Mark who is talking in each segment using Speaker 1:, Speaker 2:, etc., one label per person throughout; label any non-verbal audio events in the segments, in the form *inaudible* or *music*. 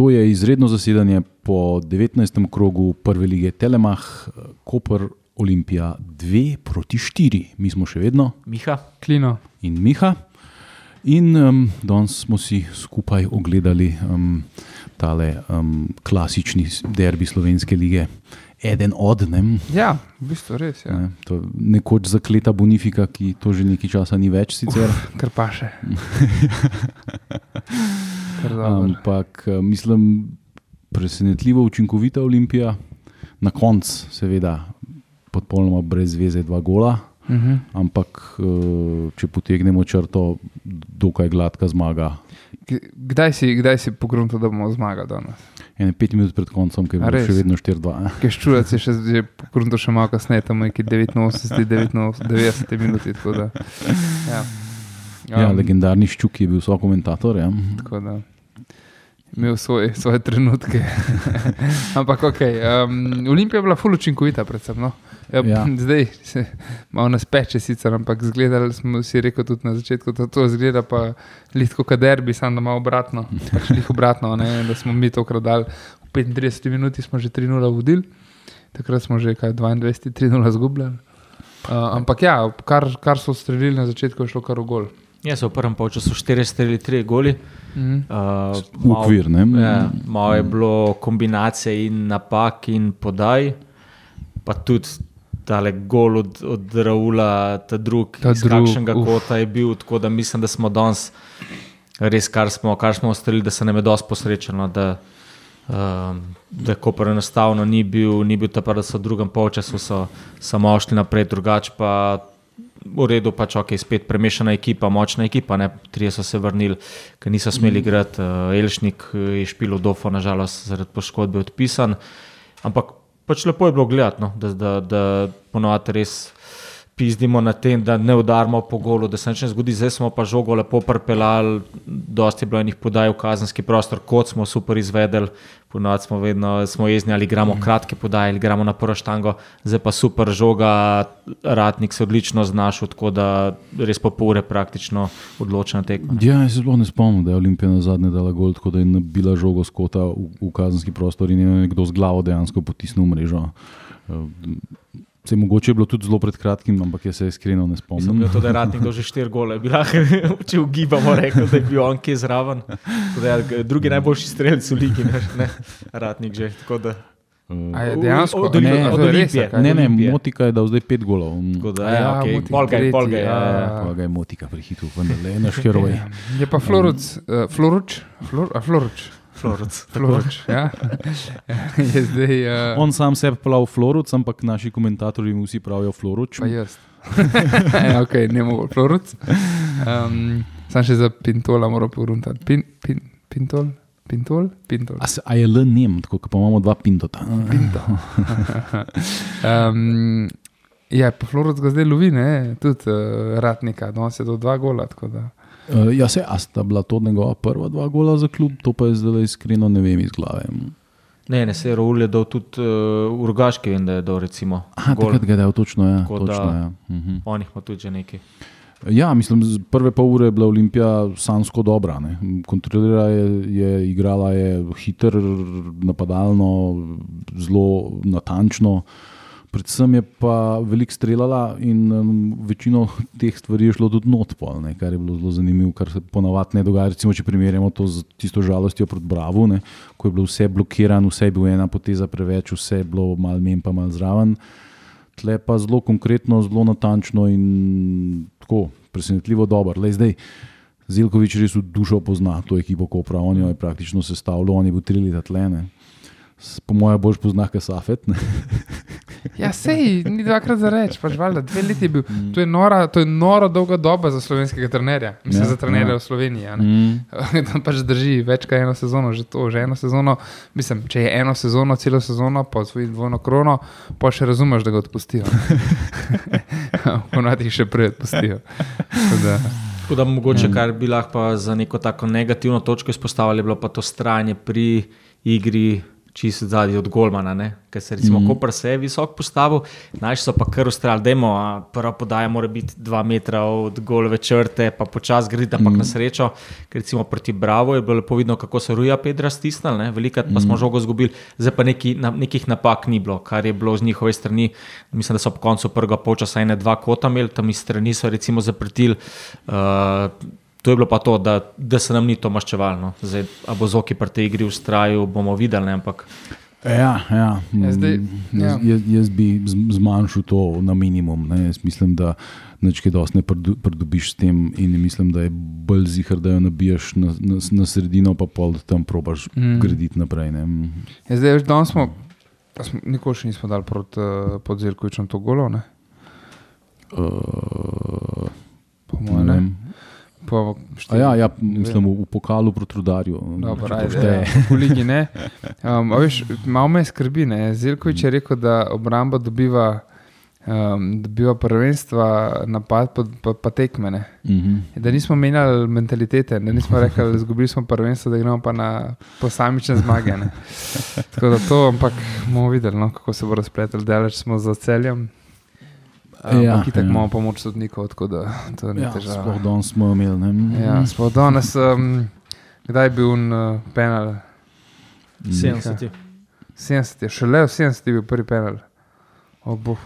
Speaker 1: to je izredno zasedanje po 19. krogu prve lige Telemach, Koper, Olimpija 2 proti 4. Mi smo še vedno
Speaker 2: Miha,
Speaker 3: Klino.
Speaker 1: in Miha. In um, danes smo si skupaj ogledali um, tale um, klasični derbi slovenske lige. Eden od nem,
Speaker 3: Ja, v bistvu res. Ja.
Speaker 1: ne, to nekoč zakleta Bonifika, ki to že nekaj časa ni več sicer. *laughs*
Speaker 3: Kar pa še. Kar.
Speaker 1: Ampak eh, mislim, presenetljivo učinkovita Olimpija, na koncu, seveda, popolnoma brez veze, dva gola.
Speaker 3: Mhm.
Speaker 1: Ampak, eh, če potegnemo črto, dokaj gladka zmaga.
Speaker 3: Kdaj si, kdaj si pogrunil, da bomo zmagali danes?
Speaker 1: Ene pet minut pred koncem, ki je bilo
Speaker 3: res?
Speaker 1: še vedno 4-2.
Speaker 3: Keščujac je še, že pogrunil še malo kasneje, tam je 89, 89, 90 minuti. tako Da, ja.
Speaker 1: Ja,
Speaker 3: Um,
Speaker 1: legendarni ščuk je bil so komentator. Ja.
Speaker 3: Tako da imel svoje, svoje trenutke. *laughs* Ampak ok, um, Olimpija je bila ful učinkovita, predvsem. No? Ja,
Speaker 1: Ja. *laughs*
Speaker 3: Zdaj se *laughs* malo nas peče, sicer, ampak zgledali smo si rekel tudi na začetku, da to zgleda pa litko kaderbi, samo da malo obratno. Pač lih obratno, ne? da smo mi tokrat dali v 35 minuti, smo že 3-0 vodili, takrat smo že kaj 22-3-0 zgubljali. Uh, ampak ja, kar, kar so streljili na začetku, je šlo kar v gol.
Speaker 2: jaz sem v prvem polčasu 4 streli, 3 goli.
Speaker 3: Mhm.
Speaker 2: Uh,
Speaker 1: Ukvir, ne?
Speaker 2: Ja, malo je bilo kombinacije in napak in podaj, pa tudi tale gol od, od Raula, ta drug,
Speaker 3: Ta
Speaker 2: iz
Speaker 3: drug,
Speaker 2: kakšnega
Speaker 3: uf.
Speaker 2: kota je bil. Tako da mislim, da smo danes res, kar smo, kar smo ustrelili, da se nam je dosti posrečeno. Da, Um, da Koper enostavno ni bil, ni bil ta pa, da so v drugem polčasu samo šli naprej, drugače pa v redu, pač ok, spet premešana ekipa, močna ekipa, ne, trije so se vrnili, ker niso smeli igrati, uh, Elšnik eh, je špil v Dofo, nažalost zaradi poškodbe odpisan, ampak pač lepo je bilo gledati, no, da, da, da ponovadi res pizdimo na tem, da ne udarimo po golu, da se nič ne zgodi, zdaj smo pa žogo lepo prepeljali, dosti je bilo enih podaj v kazenski prostor, kot smo super izvedeli, ponovadi smo vedno smo jezni ali igramo kratke podaje ali igramo na prvo štango, zdaj pa super žoga, ratnik se odlično znašel, tako da res po pol ure praktično odločena tekma.
Speaker 1: Ja, jaz se sploh ne spomnim, da je Olimpija na zadnje dala gol, tako da je nabila žogo skota v, v kazenski prostor in je nekdo z glavo dejansko potisnil mrežo. Eh, Se mogoče je bilo tudi zelo pred kratkim, ampak jaz se iskreno ne
Speaker 2: Mislim,
Speaker 1: spomnim.
Speaker 2: da je to, da je ratnik že štiri gole, *laughs* bi lahko, če ugibamo, rekel, da je bil on kje zraven. Da, ja, drugi najboljši strelec v ligi, ne, ne ratnik že. tako Da,
Speaker 1: Eh,
Speaker 3: A je dejansko
Speaker 2: Od-
Speaker 3: to
Speaker 2: od Olimpije.
Speaker 1: Ne, ne,
Speaker 2: Olimpije.
Speaker 1: Motika je dal zdaj pet golov.
Speaker 2: da, ja,
Speaker 3: ja,
Speaker 2: okay.
Speaker 3: Motik
Speaker 2: polga je, polga je.
Speaker 3: tretji,
Speaker 2: Ja, ja.
Speaker 3: ja.
Speaker 1: Pa ga je Motika prehitil, vendar le naš heroj.
Speaker 3: Je pa Floruc, uh, Floruč, Flor, Floruč,
Speaker 2: Florec. *laughs*
Speaker 3: Floruč, ja. *laughs* je zdaj, uh,
Speaker 1: On sam sebi pravi Floruc, ampak naši komentatorji mu vsi pravijo Floruč.
Speaker 3: pa jaz. *laughs* ja, ok, ne mogo Floruc. Um, sam še za Pintola moram pogruntati. Pin, pin, pintol, Pintol, Pintol.
Speaker 1: A, se, a je le nem, tako kot pa imamo dva pintota.
Speaker 3: Pinto. um, ja, pa Floruc ga zdaj lovi, ne, tudi uh, ratnika, no, se do dva gola, tako da.
Speaker 1: Uh, ja, se, a sta bila to njegova prva dva gola za klub, to pa je zdaj iskreno ne vem iz glave.
Speaker 2: Ne, ne, se Raul je dal tudi uh, v Rogaški, vem, da je dal recimo.
Speaker 1: Aha,
Speaker 2: gol.
Speaker 1: takrat ga je dal, točno je.
Speaker 2: Tako
Speaker 1: Točno,
Speaker 2: da-
Speaker 1: ja. Uh -huh.
Speaker 2: On jih ima tudi že nekaj.
Speaker 1: Ja, mislim, prve pol ure je bila Olimpija sansko dobra. Ne. Kontrolirala je, je, igrala je hiter, napadalno, zelo natančno. Predvsem je pa veliko streljala in um, večino teh stvari je šlo tudi not, pol, ne, kar je bilo zelo zanimivo, kar se ponavadi ne dogaja. Recimo, če primerjamo to z tisto žalostjo proti Bravo, ne, ko je bilo vse blokirano, vse je bilo ena poteza preveč, vse je bilo malo menj, pa malo zraven. Tle pa zelo konkretno, zelo natančno in tako presenetljivo dobro. Lej, zdaj, Zelkovič res v dušo pozna to ekipo Kopra, on jo je praktično sestavljal, on je bil tri leta tlene. Po mojem, boš poznal Kasafet. *laughs*
Speaker 3: Ja, sej, ni dvakrat za reči, pač valjda, dve leti je bil.
Speaker 1: Mm.
Speaker 3: To je nora, to je nora dolga doba za slovenskega trenerja, mislim,
Speaker 1: Ja,
Speaker 3: za trenerja
Speaker 1: ja.
Speaker 3: v Sloveniji. a ne.
Speaker 1: Mm. *laughs*
Speaker 3: pač drži več kot eno sezono, že to, že eno sezono. Mislim, če je eno sezono, celo sezono, pa svoji dvojno krono, pa še razumeš, da ga odpustijo. *laughs* *laughs* Ponavadi jih še prej odpustijo. Tako Da,
Speaker 2: mogoče, kar bi lahko za neko tako negativno točko izpostavili, je bilo pa to stranje pri igri čisto zadnji od Golmana, ker se recimo mm. Koper se je visoko postavil, naši so pa kar ustrajali, da je prva podaja mora biti dva metra od golove črte, pa počas graditi, ampak mm. na srečo, ker recimo proti Bravo je bilo lepo vidno, kako se Ruja Pedra stisnil, velikrat pa mm. smo žogo izgubili, zdaj pa neki, na, nekih napak ni bilo, kar je bilo z njihove strani. Mislim, da so po koncu prvega počasa ene dva kota imeli, tam iz strani so recimo zaprtili. Uh, To je bilo pa to, da, da se nam ni to maščevalno. Zdaj, a bo zoki pri tej igri ustrajal, bomo videli. Ne, ampak...
Speaker 1: Ja, ja.
Speaker 3: Ja, zdaj,
Speaker 1: Mm,
Speaker 3: ja.
Speaker 1: Jaz, jaz, bi zmanjšal to na minimum. Ne. Jaz mislim, da nekaj dosti ne prido- pridobiš s tem, in mislim, da je bolj zihar, da jo nabiješ na, na, na sredino, pa pol da tam probaš
Speaker 3: Mm.
Speaker 1: mm. graditi naprej. Ne.
Speaker 3: Ja, zdaj, veš, danes smo, a smo nikoli še nismo dali proti uh, podzelkovičem to golo, ne?
Speaker 1: Uh,
Speaker 3: Po mojem. Po
Speaker 1: A Ja, ja, mislim, v, v pokalu proti rudarju.
Speaker 3: Dobro,
Speaker 1: če to
Speaker 3: ajde, ja, po ligi ne. Um, veš, malo me skrbi. Ne? Zelkovič je rekel, da obramba dobiva, um, dobiva prvenstva, napad pa, pa, pa tekme. Ne?
Speaker 1: Mhm.
Speaker 3: Da nismo menjali mentalitete, da nismo rekli, da izgubili smo prvenstvo, da gremo pa na posamične zmage. Ne? Tako da to, ampak bomo videli, no, kako se bo razpletel. Daleč smo za celjem.
Speaker 1: Ja,
Speaker 3: Ja, Ampak itak
Speaker 1: ja.
Speaker 3: imamo pomoč sodnikov, tako da to ni
Speaker 1: Ja,
Speaker 3: težava.
Speaker 1: sploh danes smo imeli. Ne.
Speaker 3: Ja, sploh danes, um, kdaj je bil un, uh, penal?
Speaker 2: 70.
Speaker 3: 70, je, šele v 70 je bil prvi penal. O, boh.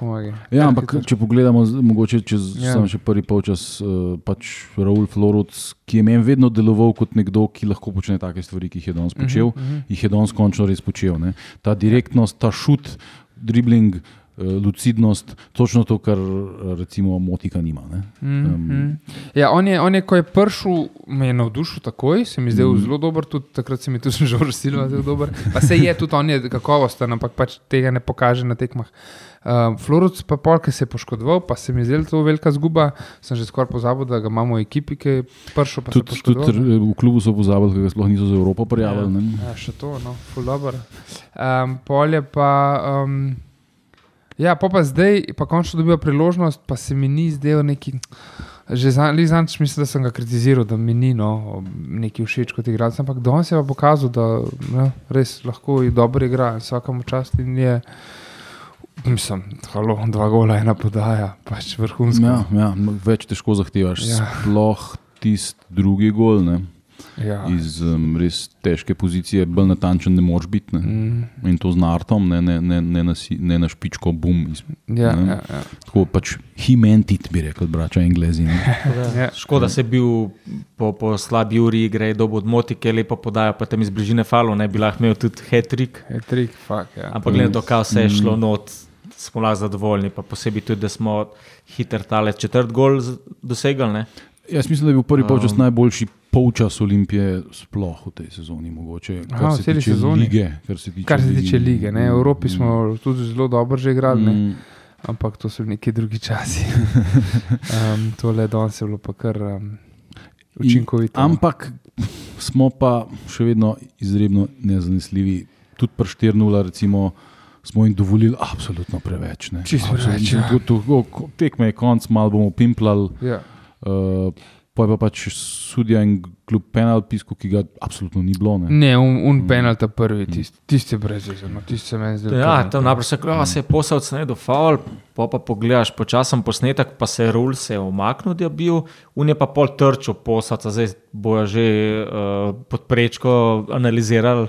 Speaker 1: Ja, ampak če pogledamo, mogoče čez
Speaker 3: Ja.
Speaker 1: še prvi polčas, uh, pač Raul Floruc, ki je meni vedno deloval kot nekdo, ki lahko počne take stvari, ki jih je danes počel, uh
Speaker 3: Mhm,
Speaker 1: -huh,
Speaker 3: mhm.
Speaker 1: jih je danes končno res počel. Ne? Ta direktnost, ta šut, dribling, uh, lucidnost, točno to, kar uh, recimo Motika nima. Ne? Um,
Speaker 3: mm. Ja, on je, on je, ko je prišel, me je navdušil takoj, se mi zdel mm. zelo dober, tudi takrat se mi tudi *laughs* že že Silva zelo dober. Pa se je tudi on je kakovosten, ampak pač tega ne pokaže na tekmah. Uh, Floruc pa pol, ki se je poškodoval, pa se mi je zdela to velika zguba. Sem že skoraj pozabil, da ga imamo v ekipi, ki je prišel pa se
Speaker 1: Tudi, tudi
Speaker 3: poškodoval.
Speaker 1: r- v klubu so pozabili, da ga sploh niso za Evropo prijavili. Ja.
Speaker 3: Ja, še to, no, ful dobro. Um, pol je pa. Um, ja, pa, pa zdaj, pa končno dobiva priložnost, pa se mi ni zdel neki. Že zadnjič mislim, da sem ga kritiziral, da mi ni no, neki všeč kot igralec, ampak danes je pa pokazal, da ne, res lahko je dobro igra, vsakemu čast in je. Mislim, halo, dva gola, ena podaja, pač vrhunsko.
Speaker 1: Ja, ja, več težko zahtevaš.
Speaker 3: Ja.
Speaker 1: Sploh tisti drugi gol. Ne?
Speaker 3: Ja.
Speaker 1: Iz um, res težke pozicije, bolj natančen ne moreš biti. Ne?
Speaker 3: Mm,
Speaker 1: In to z nartom, ne, ne, ne, ne, na, si- ne na špičko, bum. Iz,
Speaker 3: ja,
Speaker 1: Ne.
Speaker 3: ja, ja.
Speaker 1: tako pač himentit, bi rekel, brača Englezi. Ne? *laughs*
Speaker 3: Ja.
Speaker 2: Škoda se je bil po, po slabi uri igre, dobo od motike, lepo podaja, pa tam iz bližine falo, ne bi lahko imel tudi hat-trick.
Speaker 3: Je trik, fak. Ja.
Speaker 2: Ampak glede na to, kaj vse je šlo not, smo lahko zadovoljni, pa posebej tudi, da smo hiter tale četrt gol dosegli. Ne?
Speaker 1: Jaz mislim, da je bil prvi polčas
Speaker 2: Um.
Speaker 1: najboljši polčas Olimpije sploh v tej sezoni. Mogoče, kar
Speaker 3: Aha,
Speaker 1: se
Speaker 3: sezoni.
Speaker 1: lige. Kar se tiče,
Speaker 3: Kar se tiče lige, ne? v Evropi
Speaker 1: Mm,
Speaker 3: smo tudi zelo dobro že igrali, ne?
Speaker 1: mm,
Speaker 3: ampak to so neki drugi časi. um, *laughs* tole danes je bilo pa kar um, učinkovito. no.
Speaker 1: Ampak smo pa še vedno izredno nezanesljivi. Tudi pri 4-0, recimo, smo jim dovolili absolutno preveč. ne.
Speaker 3: Čisto preveč, ja.
Speaker 1: Tekme je konc, malo bomo pimplali.
Speaker 3: Ja.
Speaker 1: Uh, pa je pa pač sudja in kljub penal pisku, ki ga absolutno ni bilo. Ne.
Speaker 3: Ne, un, un
Speaker 1: Mm.
Speaker 3: penal ta prvi, tisti tist je brez veze, no, tisti se meni zdi.
Speaker 2: Ja, tam najprej se, ja, se je posel cene do faul, pa pa pogledaš počasen posnetek, pa se je rul se je umaknil, da je bil, un je pa pol trčil posel, zdaj bojo že uh, pod prečko analizirali,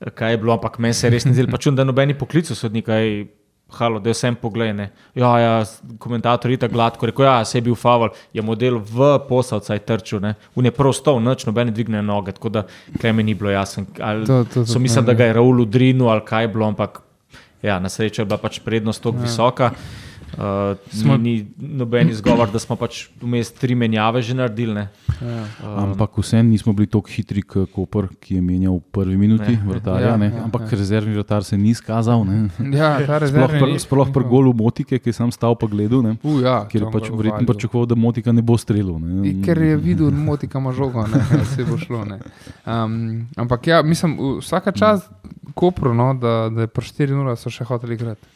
Speaker 2: eh, kaj je bilo, ampak meni se je res ne zdelo, pa čutim, da nobeni poklicu sodnika. ej, Halo, da vsem pogledaj. Ja, ja, komentator je tako gladko rekel, ja, se je bil faul, je model v posavca je trčil, ne. Un je prav stal, noč, nobene dvigne noge, tako da kleme ni bilo jasno. ali-
Speaker 3: To- to
Speaker 2: So
Speaker 3: meni,
Speaker 2: da ga je Raul udrinil ali kaj je bilo, ampak ja, na srečo je bila pač prednost tako ja. visoka. Uh,
Speaker 3: Smo-
Speaker 2: ni, noben izgovor, da smo pač vmes tri menjave že naredili. Ne?
Speaker 3: Ja.
Speaker 2: Um,
Speaker 1: Ampak vseeno nismo bili tako hitri kot Koper, ki je menjal v prvi minuti
Speaker 2: Ne.
Speaker 1: vrtarja.
Speaker 3: Ja,
Speaker 1: ne.
Speaker 3: ja,
Speaker 1: Ampak
Speaker 3: ja.
Speaker 1: rezervni vrtar se ni izkazal. ne.
Speaker 3: ja, ta
Speaker 1: Sploh
Speaker 3: rezervni
Speaker 1: pri, sploh pri golu Motike, ki je sam stal pa gledal, ne,
Speaker 3: U, ja,
Speaker 1: ker je pač verjetno pričakoval, da Motika ne bo streljal. ne.
Speaker 3: I, Ker je videl, da moti kam žogo, ne, *laughs* se bo šlo. ne. Um, ampak ja, mislim, vsaka čas Kopru, no, da, da je pri 4-0 so še hoteli igrati.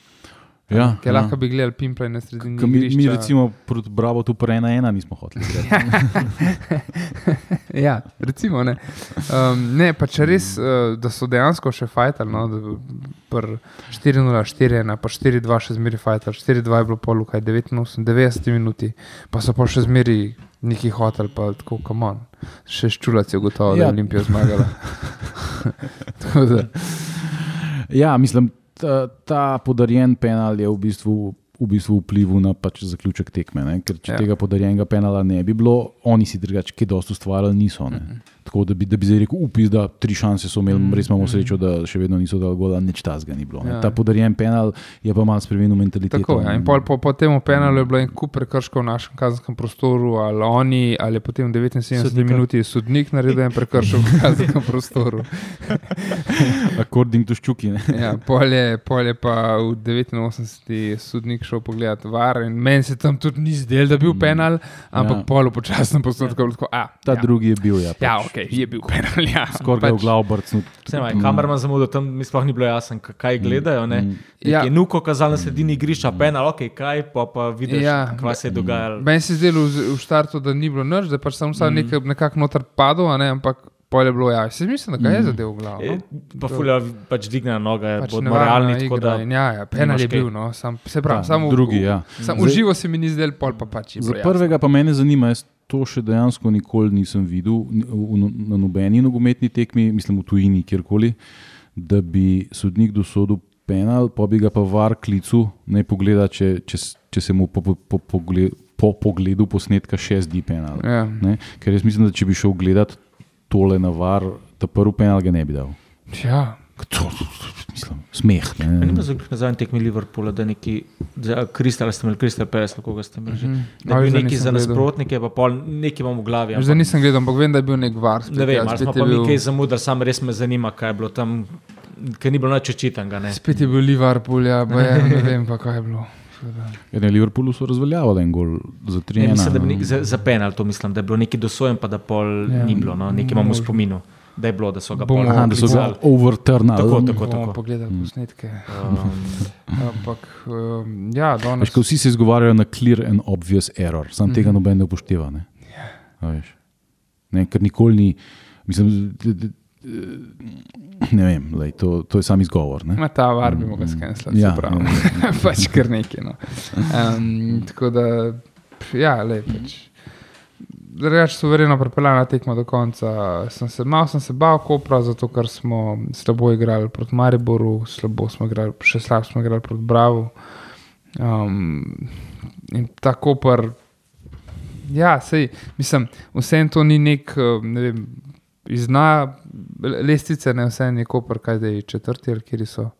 Speaker 1: Ja,
Speaker 3: Ker
Speaker 1: ja.
Speaker 3: lahko bi gledali pimple na sredini.
Speaker 1: Ka Mi, mi recimo proti Bravo tu pre ena ena nismo hoteli. *laughs*
Speaker 3: ja, recimo. Ne, um, ne pa če res, uh, da so dejansko še fajtali, no, da pri 4-0, 4-1, pa 4-2 še zmeri fajtali, 4-2 je bilo pol, kaj 89, 90 minuti, pa so pa še zmeri neki hotel, pa tako kamon. Še ščulac je gotovo, ja. *laughs* *laughs* da
Speaker 1: Ja.
Speaker 3: je Olimpija zmagala.
Speaker 1: Ja, mislim, ta, ta podarjen penal je v bistvu, v bistvu vplival na pač zaključek tekme. Ne? Ker če
Speaker 3: Ja.
Speaker 1: tega podarjenega penala ne bi bilo, oni si drugače, ki dosto ustvarjali, niso. Ne? Tako da bi, da bi zdaj rekel, upis, da tri šanse so imeli,
Speaker 3: Mhm,
Speaker 1: res imamo
Speaker 3: mhm.
Speaker 1: srečo, da še vedno niso dali gola, nič tazga ni bilo.
Speaker 3: Ja.
Speaker 1: Ja. Ta podarjen penal je pa malo spremenil mentaliteto.
Speaker 3: tako, ja. In pol, po, po tem penalu je bilo en kup prekrškov v našem kazenskem prostoru, ali oni, ali je potem v 79
Speaker 2: Sodnika.
Speaker 3: minuti sodnik naredil en prekršek v kazenskem prostoru. *laughs*
Speaker 1: According to ščuki. Ne?
Speaker 3: Ja, pol, je, pol je pa v 89. sodnik šel pogledat var in meni se tam tudi ni zdel, da je bil penal, ampak
Speaker 1: Ja.
Speaker 3: ja. pol v počasnem postopku je bilo tako. A,
Speaker 1: Ta
Speaker 3: ja.
Speaker 1: drugi je bil. Ja,
Speaker 3: Ja,
Speaker 1: pač,
Speaker 3: ok, je bil penal. Ja,
Speaker 1: Skoraj ga je v glavo brcnil.
Speaker 2: Vse je, kamerman zamudil, tam mi sploh ni bilo jasno, kaj gledajo. Ne?
Speaker 1: Mm.
Speaker 3: Ja.
Speaker 2: Je nuko kazal na sredini igrišča, penal, ok, kaj pa, pa vidiš,
Speaker 3: Ja.
Speaker 2: kaj se je dogajalo.
Speaker 3: Meni se je zdelo v, v štartu, da ni bilo nič, da pač sem samo
Speaker 2: Mhm.
Speaker 3: nekaj, nekako noter padel, a ne, ampak pol je bilo, ja, se mislim, da ga je zadev v glavo.
Speaker 2: E,
Speaker 3: No?
Speaker 2: Pa fulja pač digne noga,
Speaker 3: Pač
Speaker 2: bodo
Speaker 3: nevarna
Speaker 2: realni. tako Da,
Speaker 3: in Ja, ja, penal je bil, no, sam, se pravi,
Speaker 1: Ja,
Speaker 3: samo
Speaker 1: drugi, ja.
Speaker 3: Sam
Speaker 1: Zdaj-
Speaker 3: uživo se mi ni zdel, pol pa pač je
Speaker 1: Za prvega pa mene zanima, jaz to še dejansko nikoli nisem videl na nobeni nogometni tekmi, mislim v tujini, kjerkoli, da bi sodnik dosodil penal, pa bi ga pa var klicu, naj pogleda, če, če, če se mu po, po, po, pogled, po pogledu posnetka še zdi penal.
Speaker 3: Ja.
Speaker 1: Ne? Ker jaz mislim, da če bi šel gledat tole na var, ta prvi penal ga ne bi dal.
Speaker 3: ja.
Speaker 1: To, mislim, smeh.
Speaker 2: Meni
Speaker 1: Ne?
Speaker 2: pa za nazaj tekmi Liverpoola, da neki, za Kristal ste imeli, Kristal Peres, koga ste imeli. že.
Speaker 3: Mhm.
Speaker 2: Da je bil
Speaker 3: zdaj
Speaker 2: neki za nasprotnike, pa pol neki imam v glavi.
Speaker 3: Zdaj
Speaker 2: ampak-
Speaker 3: nisem gledal, ampak vem, da je bil nek var. spet,
Speaker 2: Ne vem,
Speaker 3: ja,
Speaker 2: ali smo pa mi
Speaker 3: bil-
Speaker 2: kaj zamudili, sam res me zanima, kaj je bilo tam, ker ni bilo nič očitanga. ne.
Speaker 3: Spet je bil Liverpool, ja, pa je, ne vem pa kaj je bilo.
Speaker 1: Ja, ne, Liverpoolu so razveljavili en gol za 3
Speaker 2: Ne, mislim, da bi nek, za, za penal to mislim, da je bilo neki dosojen, pa da pol
Speaker 3: Ja,
Speaker 2: ni bilo. No. Nekaj imamo v spominu, da je bilo, da so ga
Speaker 3: Bomo-
Speaker 1: Aha, da so ga overturnali.
Speaker 2: Tako, tako.
Speaker 3: Bomo pogledali posnetke.
Speaker 2: Um, *laughs*
Speaker 3: Ampak, um, ja,
Speaker 1: Veš,
Speaker 3: danes.
Speaker 1: ko vsi se izgovarjajo na clear and obvious error, sam mm. tega noben ne upošteva. Ne? A veš. Ne, ker nikoli ni, mislim, ne vem, lej, to, to je sam izgovor. Ne?
Speaker 3: Ma ta var bi mogel skenslati,
Speaker 1: Ja,
Speaker 3: ja, prav. *laughs*
Speaker 1: ja.
Speaker 3: pač kar nekaj. No. Um, tako da, ja, le pač. Reč suvereno pripeljana tekma do konca. Sem se, malo sem se bal, kopra, zato ker smo slabo igrali proti Mariboru, slabo smo igrali, še slab smo igrali proti Bravo. Um, in ta kopr, ja, sej, mislim, vse to ni nek, eh, ne vem, izna lestvice, ne vse je kopr, kaj da je četrti ali kjer so.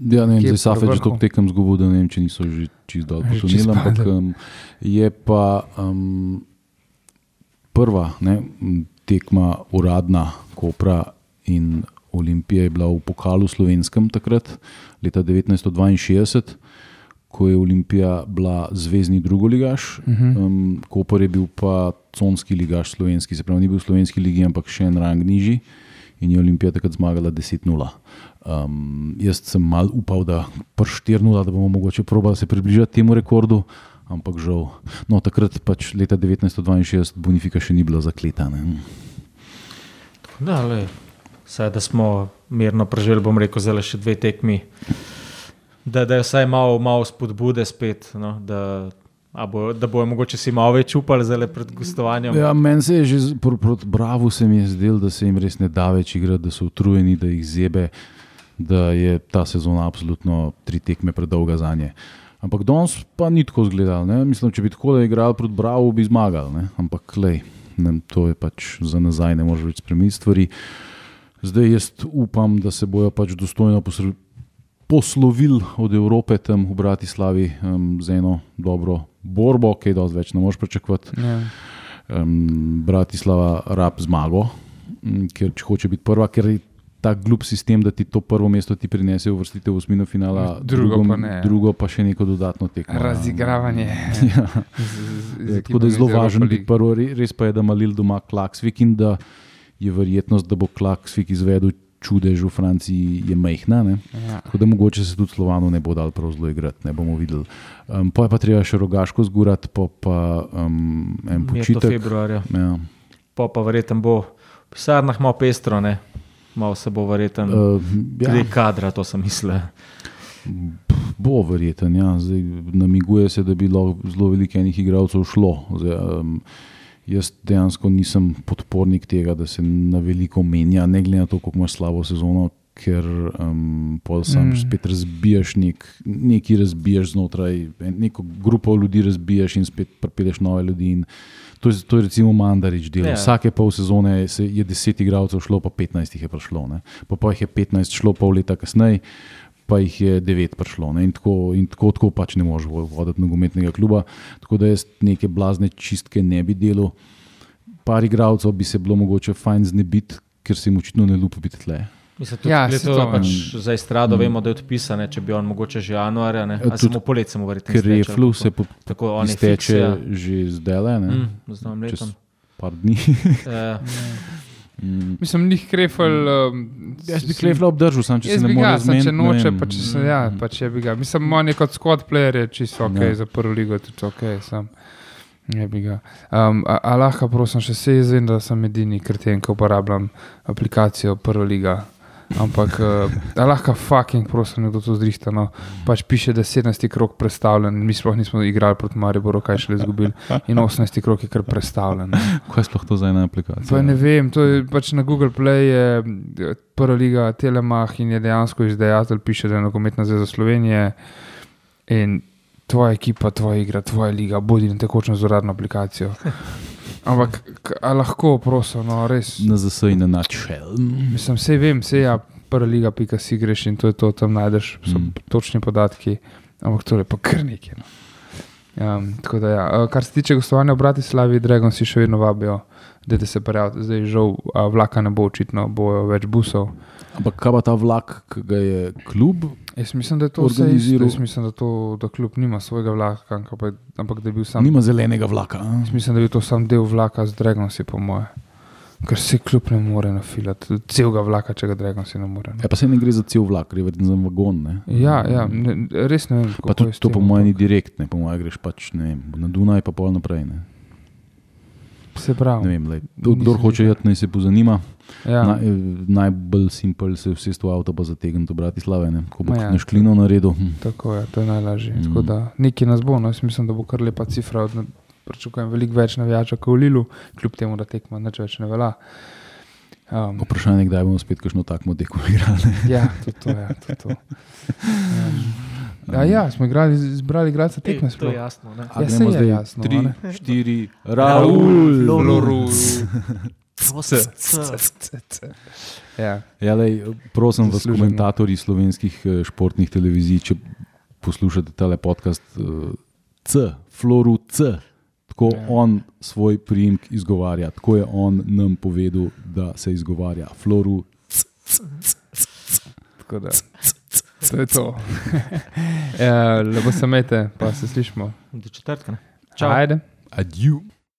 Speaker 1: Ja, ne vem, zdaj Safet že toliko tekem zgubil, da ne vem, če niso že čist dol
Speaker 3: Že
Speaker 1: potonili,
Speaker 3: čisto
Speaker 1: ampak um, je pa um, prva ne, tekma uradna Kopra in Olimpije je bila v pokalu slovenskem takrat, leta 1962. Ko je Olimpija bila zvezdni drugoligaš, uh -huh. um, Koper je bil pa conski ligaš slovenski, se pravi, ni bil v slovenski ligi, ampak še en rang nižji in je Olimpija takrat zmagala 10-0. Um, jaz sem mal upal, da prštirnula, da bomo mogoče probali se približati temu rekordu, ampak žal. No, takrat pač leta 1962 Bonifika še ni bila zakletana.
Speaker 2: da, le, saj, da smo mirno preživeli, bom rekel, zelo še dve tekmi. Da, da je vsaj malo, malo spodbude spet, no, da, a bo, da bojo mogoče si malo več upali zdaj pred gostovanjem.
Speaker 1: Ja, meni se je že z- pr proti Bravo se mi je zdelo, da se jim res ne da več igrati, da so utrujeni, da jih zebe, da je ta sezona absolutno tri tekme predolga za nje. Ampak danes pa ni tako izgledal. ne. Mislim, če bi tako igrali proti Bravo, bi zmagali. Ne? Ampak lej, ne, to je pač za nazaj, ne moreš več spremeniti stvari. Zdaj jaz upam, da se bojo pač dostojno poslovili od Evrope tam v Bratislavi um, z eno dobro borbo, kaj dosti več ne moreš pričakovati
Speaker 3: Ja.
Speaker 1: um, Bratislava rab zmago, ker če hoče biti prva, ker je ta glup sistem, da ti to prvo mesto ti prinese uvrstitev v osmino finala,
Speaker 3: Drugo
Speaker 1: drugo
Speaker 3: pa ne.
Speaker 1: drugo pa še neko dodatno tekmo.
Speaker 3: Razigravanje.
Speaker 1: Ja. *laughs*
Speaker 3: Z, z, z
Speaker 1: Ja, tako da je zelo važno biti prvo. Re- Res pa je, da Malil doma Klaksvik in da je verjetnost, da bo Klaksvik izvedel čudež v Franciji je majhna. Ne?
Speaker 3: Ja.
Speaker 1: Tako da mogoče se tudi Slovanu ne bo dal prav zelo igrati, ne bomo videli. Um, pa je pa treba še rogaško zgurati, pa, pa um, en počitek.
Speaker 2: februarja.
Speaker 1: Ja.
Speaker 2: Pa pa verjetno bo v pisarnah malo pestro, ne? Malo se bo verjetno.
Speaker 1: Uh, ja,
Speaker 2: Gre kadra, to sem mislil.
Speaker 1: bo verjeten. Ja. Zdaj, namiguje se, da bi lahko zelo veliko enih igralcev šlo. Zdaj, um, jaz dejansko nisem podpornik tega, da se na veliko menja, ne glede na to, kako imaš slabo sezono. Ker um, pol sam
Speaker 3: Mm.
Speaker 1: spet razbijaš, nek, nekaj razbijaš znotraj, neko grupo ljudi razbijaš in spet pripeleš nove ljudi. in To je, to je recimo Mandarič del.
Speaker 2: Ja.
Speaker 1: Yeah. Vsake pol sezone se je 10 igralcev šlo, pa 15 jih je prišlo. Ne. Pa, pa jih je 15 šlo pol leta kasneje, pa jih je 9 prišlo. Ne. In, tako, in tako, tako pač ne moreš vo- voditi nogometnega kluba. Tako da jaz neke blazne čistke ne bi delal. Par igralcev bi se bilo mogoče fajn znebiti, ker se jim očitno ne lupi biti tle.
Speaker 2: Mislim, tudi,
Speaker 3: Ja,
Speaker 2: ja, to,
Speaker 3: to,
Speaker 2: pač
Speaker 1: mm.
Speaker 2: za Estrado vemo, da je odpisane, če bi on mogoče že januarja, ne,
Speaker 1: Ja,
Speaker 2: samo poletje, samo verjetno.
Speaker 1: Ker reflu
Speaker 2: kako.
Speaker 1: se po,
Speaker 2: Tako on je
Speaker 1: izteče
Speaker 2: fiksija.
Speaker 1: že zdaj, ne, mm.
Speaker 2: Mm, z novim letom.
Speaker 1: par dni.
Speaker 2: Eh, *laughs*
Speaker 1: Mm.
Speaker 3: Mislim, njih krefel. Um,
Speaker 1: Jaz bi klefla obdržal, sam če se ne
Speaker 3: bi ga,
Speaker 1: more
Speaker 3: če
Speaker 1: zmeniti. ne
Speaker 3: noče, pa če se ja, pa če bi ga. Mislim, on je kot squad player, je čisto ok,
Speaker 1: Ja.
Speaker 3: ja. za prvo ligo je tudi ok. Sam. Ne bi ga. Um, a, a lahko, prosim, še se jaz vem, da sem edini kreten, ki uporabljam aplikacijo Prva liga. Ampak uh, lahko fucking, prosim, nekdo to zrihta. No. Pač piše, da je 17. krok predstavljen, mi sploh nismo igrali proti Mariboru, kaj šele izgubili. In 18. krok je kar predstavljen. no.
Speaker 1: Kaj je sploh to za ena aplikacija?
Speaker 3: Pa ne vem, to je pač na Google Play, je prva liga Telemach in je dejansko izdajatelj, piše, da je nogometna zveza Slovenije in tvoja ekipa, tvoja igra, tvoja liga, bodi na tekočem z uradno aplikacijo. Ampak lahko, prosim, no res.
Speaker 1: Na ZS in na načel.
Speaker 3: Mislim, vse vem, vse ja, prva liga, pika si greš in to je to, tam najdeš
Speaker 1: Mm.
Speaker 3: točni podatki, ampak to je pa kar nekaj. No. Um, tako da, ja. Kar se tiče gostovanja v Bratislavi, Dragon si še vedno vabijo, da se prijavite. Zdaj žal vlaka ne bo očitno, bojo več busov.
Speaker 1: Ampak kaj pa ta vlak, ki ga je klub?
Speaker 3: Jaz mislim, da je to vse isto. Jaz mislim, da, to, da kljub nima svojega vlaka, pa- ampak da je bil sam.
Speaker 1: Nima zelenega vlaka. a?
Speaker 3: Jaz mislim, da je bil to sam del vlaka z Dragonsi, po moje. Ker se kljub ne more nafilati, celega vlaka, če ga Dragonsi ne more. Ne.
Speaker 1: Ja, pa se ne gre za cel vlak, gre za vagon. Ne?
Speaker 3: Ja, ja ne, res ne vem.
Speaker 1: Pa
Speaker 3: je
Speaker 1: tudi to, po mojem, ni direktno, po mojem, greš pač ne vem, na Dunaj, pa pol naprej. Ne?
Speaker 3: Se pravi.
Speaker 1: Vem, lej, kdor hoče jeti, naj se pozanima.
Speaker 3: Ja.
Speaker 1: Na, eh, najbolj simpel se vse to avto pa zategniti v Bratislave, ne? ko bo ja, na šklino naredil. Hm.
Speaker 3: Tako je, to je najlažje.
Speaker 1: Mm.
Speaker 3: Mm. Da, nekaj nas bo, no, jaz mislim, da bo kar lepa cifra. Od, pričakujem veliko več navijačev kot v Lilu, kljub temu, da tekma nič več ne velja. Um,
Speaker 1: Vprašanje je, kdaj bomo spet kakšno takmo tekmo igrali.
Speaker 3: ja, tudi to. Ja, tudi to. Um, *laughs* ja, ja, smo igrali, zbrali igralce tekme.
Speaker 2: to je jasno. Ne?
Speaker 1: A
Speaker 3: Ja,
Speaker 1: gremo
Speaker 3: saj je
Speaker 1: zdaj
Speaker 3: jasno,
Speaker 1: tri,
Speaker 3: a ne?
Speaker 1: štiri, Raul,
Speaker 3: Loru. *laughs*
Speaker 2: C, C.
Speaker 3: Ja.
Speaker 1: Ja, lej, prosim vas, komentatorji slovenskih eh, športnih televizij, če poslušate tale podcast, eh, C, Floru C. Tako
Speaker 3: Ja.
Speaker 1: on svoj priimek izgovarja, tako je on nam povedal, da se izgovarja. Floru
Speaker 3: Tako da. To je *laughs* to. ja, lepo se mete, pa se slišmo.
Speaker 2: Do četrtka. ne? Čau.
Speaker 3: Ajde.
Speaker 1: Adieu.